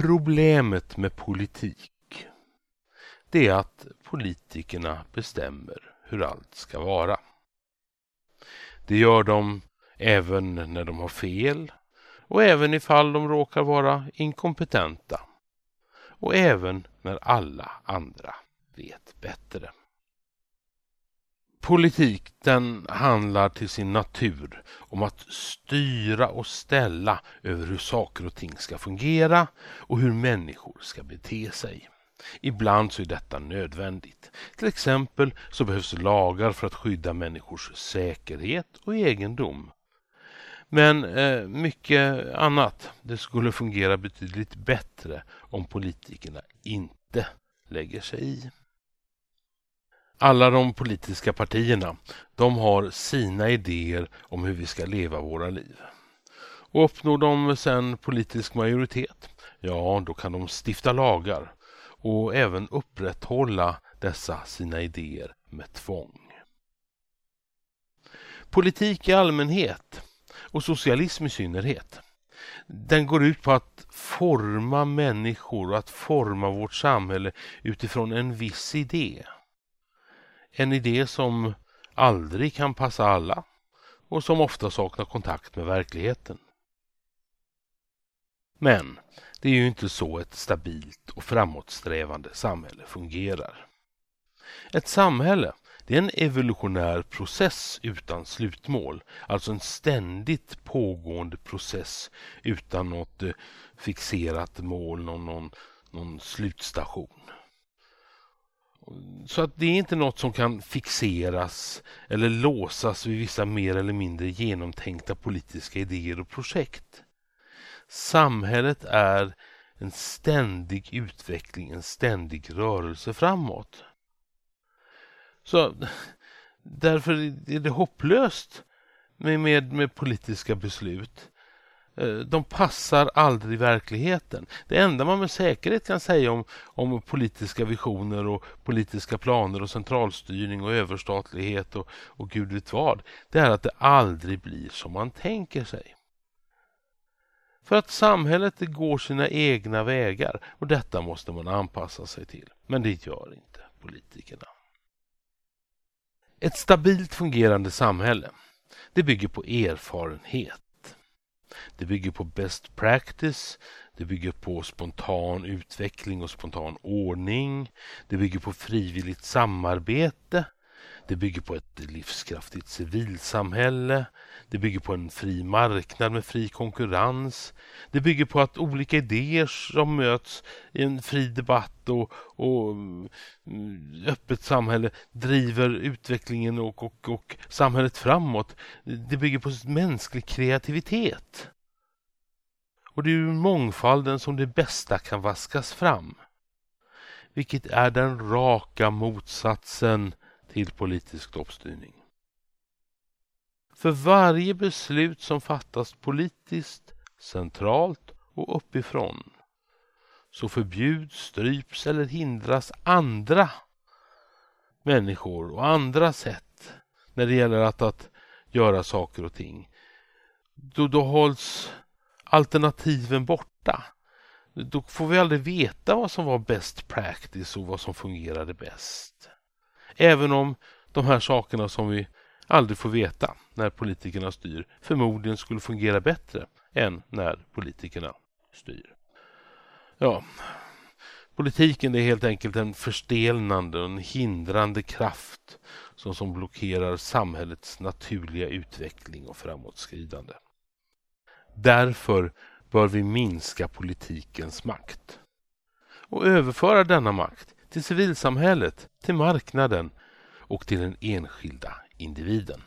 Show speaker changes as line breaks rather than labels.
Problemet med politik det är att politikerna bestämmer hur allt ska vara. Det gör de även när de har fel och även ifall de råkar vara inkompetenta och även när alla andra vet bättre. Politik den handlar till sin natur om att styra och ställa över hur saker och ting ska fungera och hur människor ska bete sig. Ibland så är detta nödvändigt. Till exempel så behövs lagar för att skydda människors säkerhet och egendom. Men eh, mycket annat, det skulle fungera betydligt bättre om politikerna inte lägger sig i. Alla de politiska partierna, de har sina idéer om hur vi ska leva våra liv. Och uppnår de sen politisk majoritet, ja då kan de stifta lagar och även upprätthålla dessa sina idéer med tvång. Politik i allmänhet och socialism i synnerhet. Den går ut på att forma människor och att forma vårt samhälle utifrån en viss idé. En idé som aldrig kan passa alla och som ofta saknar kontakt med verkligheten. Men det är ju inte så ett stabilt och framåtsträvande samhälle fungerar. Ett samhälle det är en evolutionär process utan slutmål, alltså en ständigt pågående process utan något eh, fixerat mål, någon, någon, någon slutstation. Så att det är inte något som kan fixeras eller låsas vid vissa mer eller mindre genomtänkta politiska idéer och projekt. Samhället är en ständig utveckling, en ständig rörelse framåt. Så därför är det hopplöst med, med, med politiska beslut. Eh, de passar aldrig verkligheten. Det enda man med säkerhet kan säga om, om politiska visioner och politiska planer och centralstyrning och överstatlighet och, och gud vet vad, det är att det aldrig blir som man tänker sig. För att samhället går sina egna vägar och detta måste man anpassa sig till. Men det gör inte politikerna. Ett stabilt fungerande samhälle, det bygger på erfarenhet. Det bygger på best practice, det bygger på spontan utveckling och spontan ordning. Det bygger på frivilligt samarbete. Det bygger på ett livskraftigt civilsamhälle. Det bygger på en fri marknad med fri konkurrens. Det bygger på att olika idéer som möts i en fri debatt och, och mm, öppet samhälle driver utvecklingen och, och, och samhället framåt. Det bygger på mänsklig kreativitet. Och det är ur mångfalden som det bästa kan vaskas fram. Vilket är den raka motsatsen till politisk toppstyrning. För varje beslut som fattas politiskt, centralt och uppifrån så förbjuds, stryps eller hindras andra människor och andra sätt när det gäller att, att göra saker och ting. Då, då hålls alternativen borta. Då får vi aldrig veta vad som var best practice och vad som fungerade bäst. Även om de här sakerna som vi aldrig får veta när politikerna styr förmodligen skulle fungera bättre än när politikerna styr. Ja, politiken är helt enkelt en förstelnande och en hindrande kraft som, som blockerar samhällets naturliga utveckling och framåtskridande. Därför bör vi minska politikens makt och överföra denna makt till civilsamhället, till marknaden och till den enskilda individen.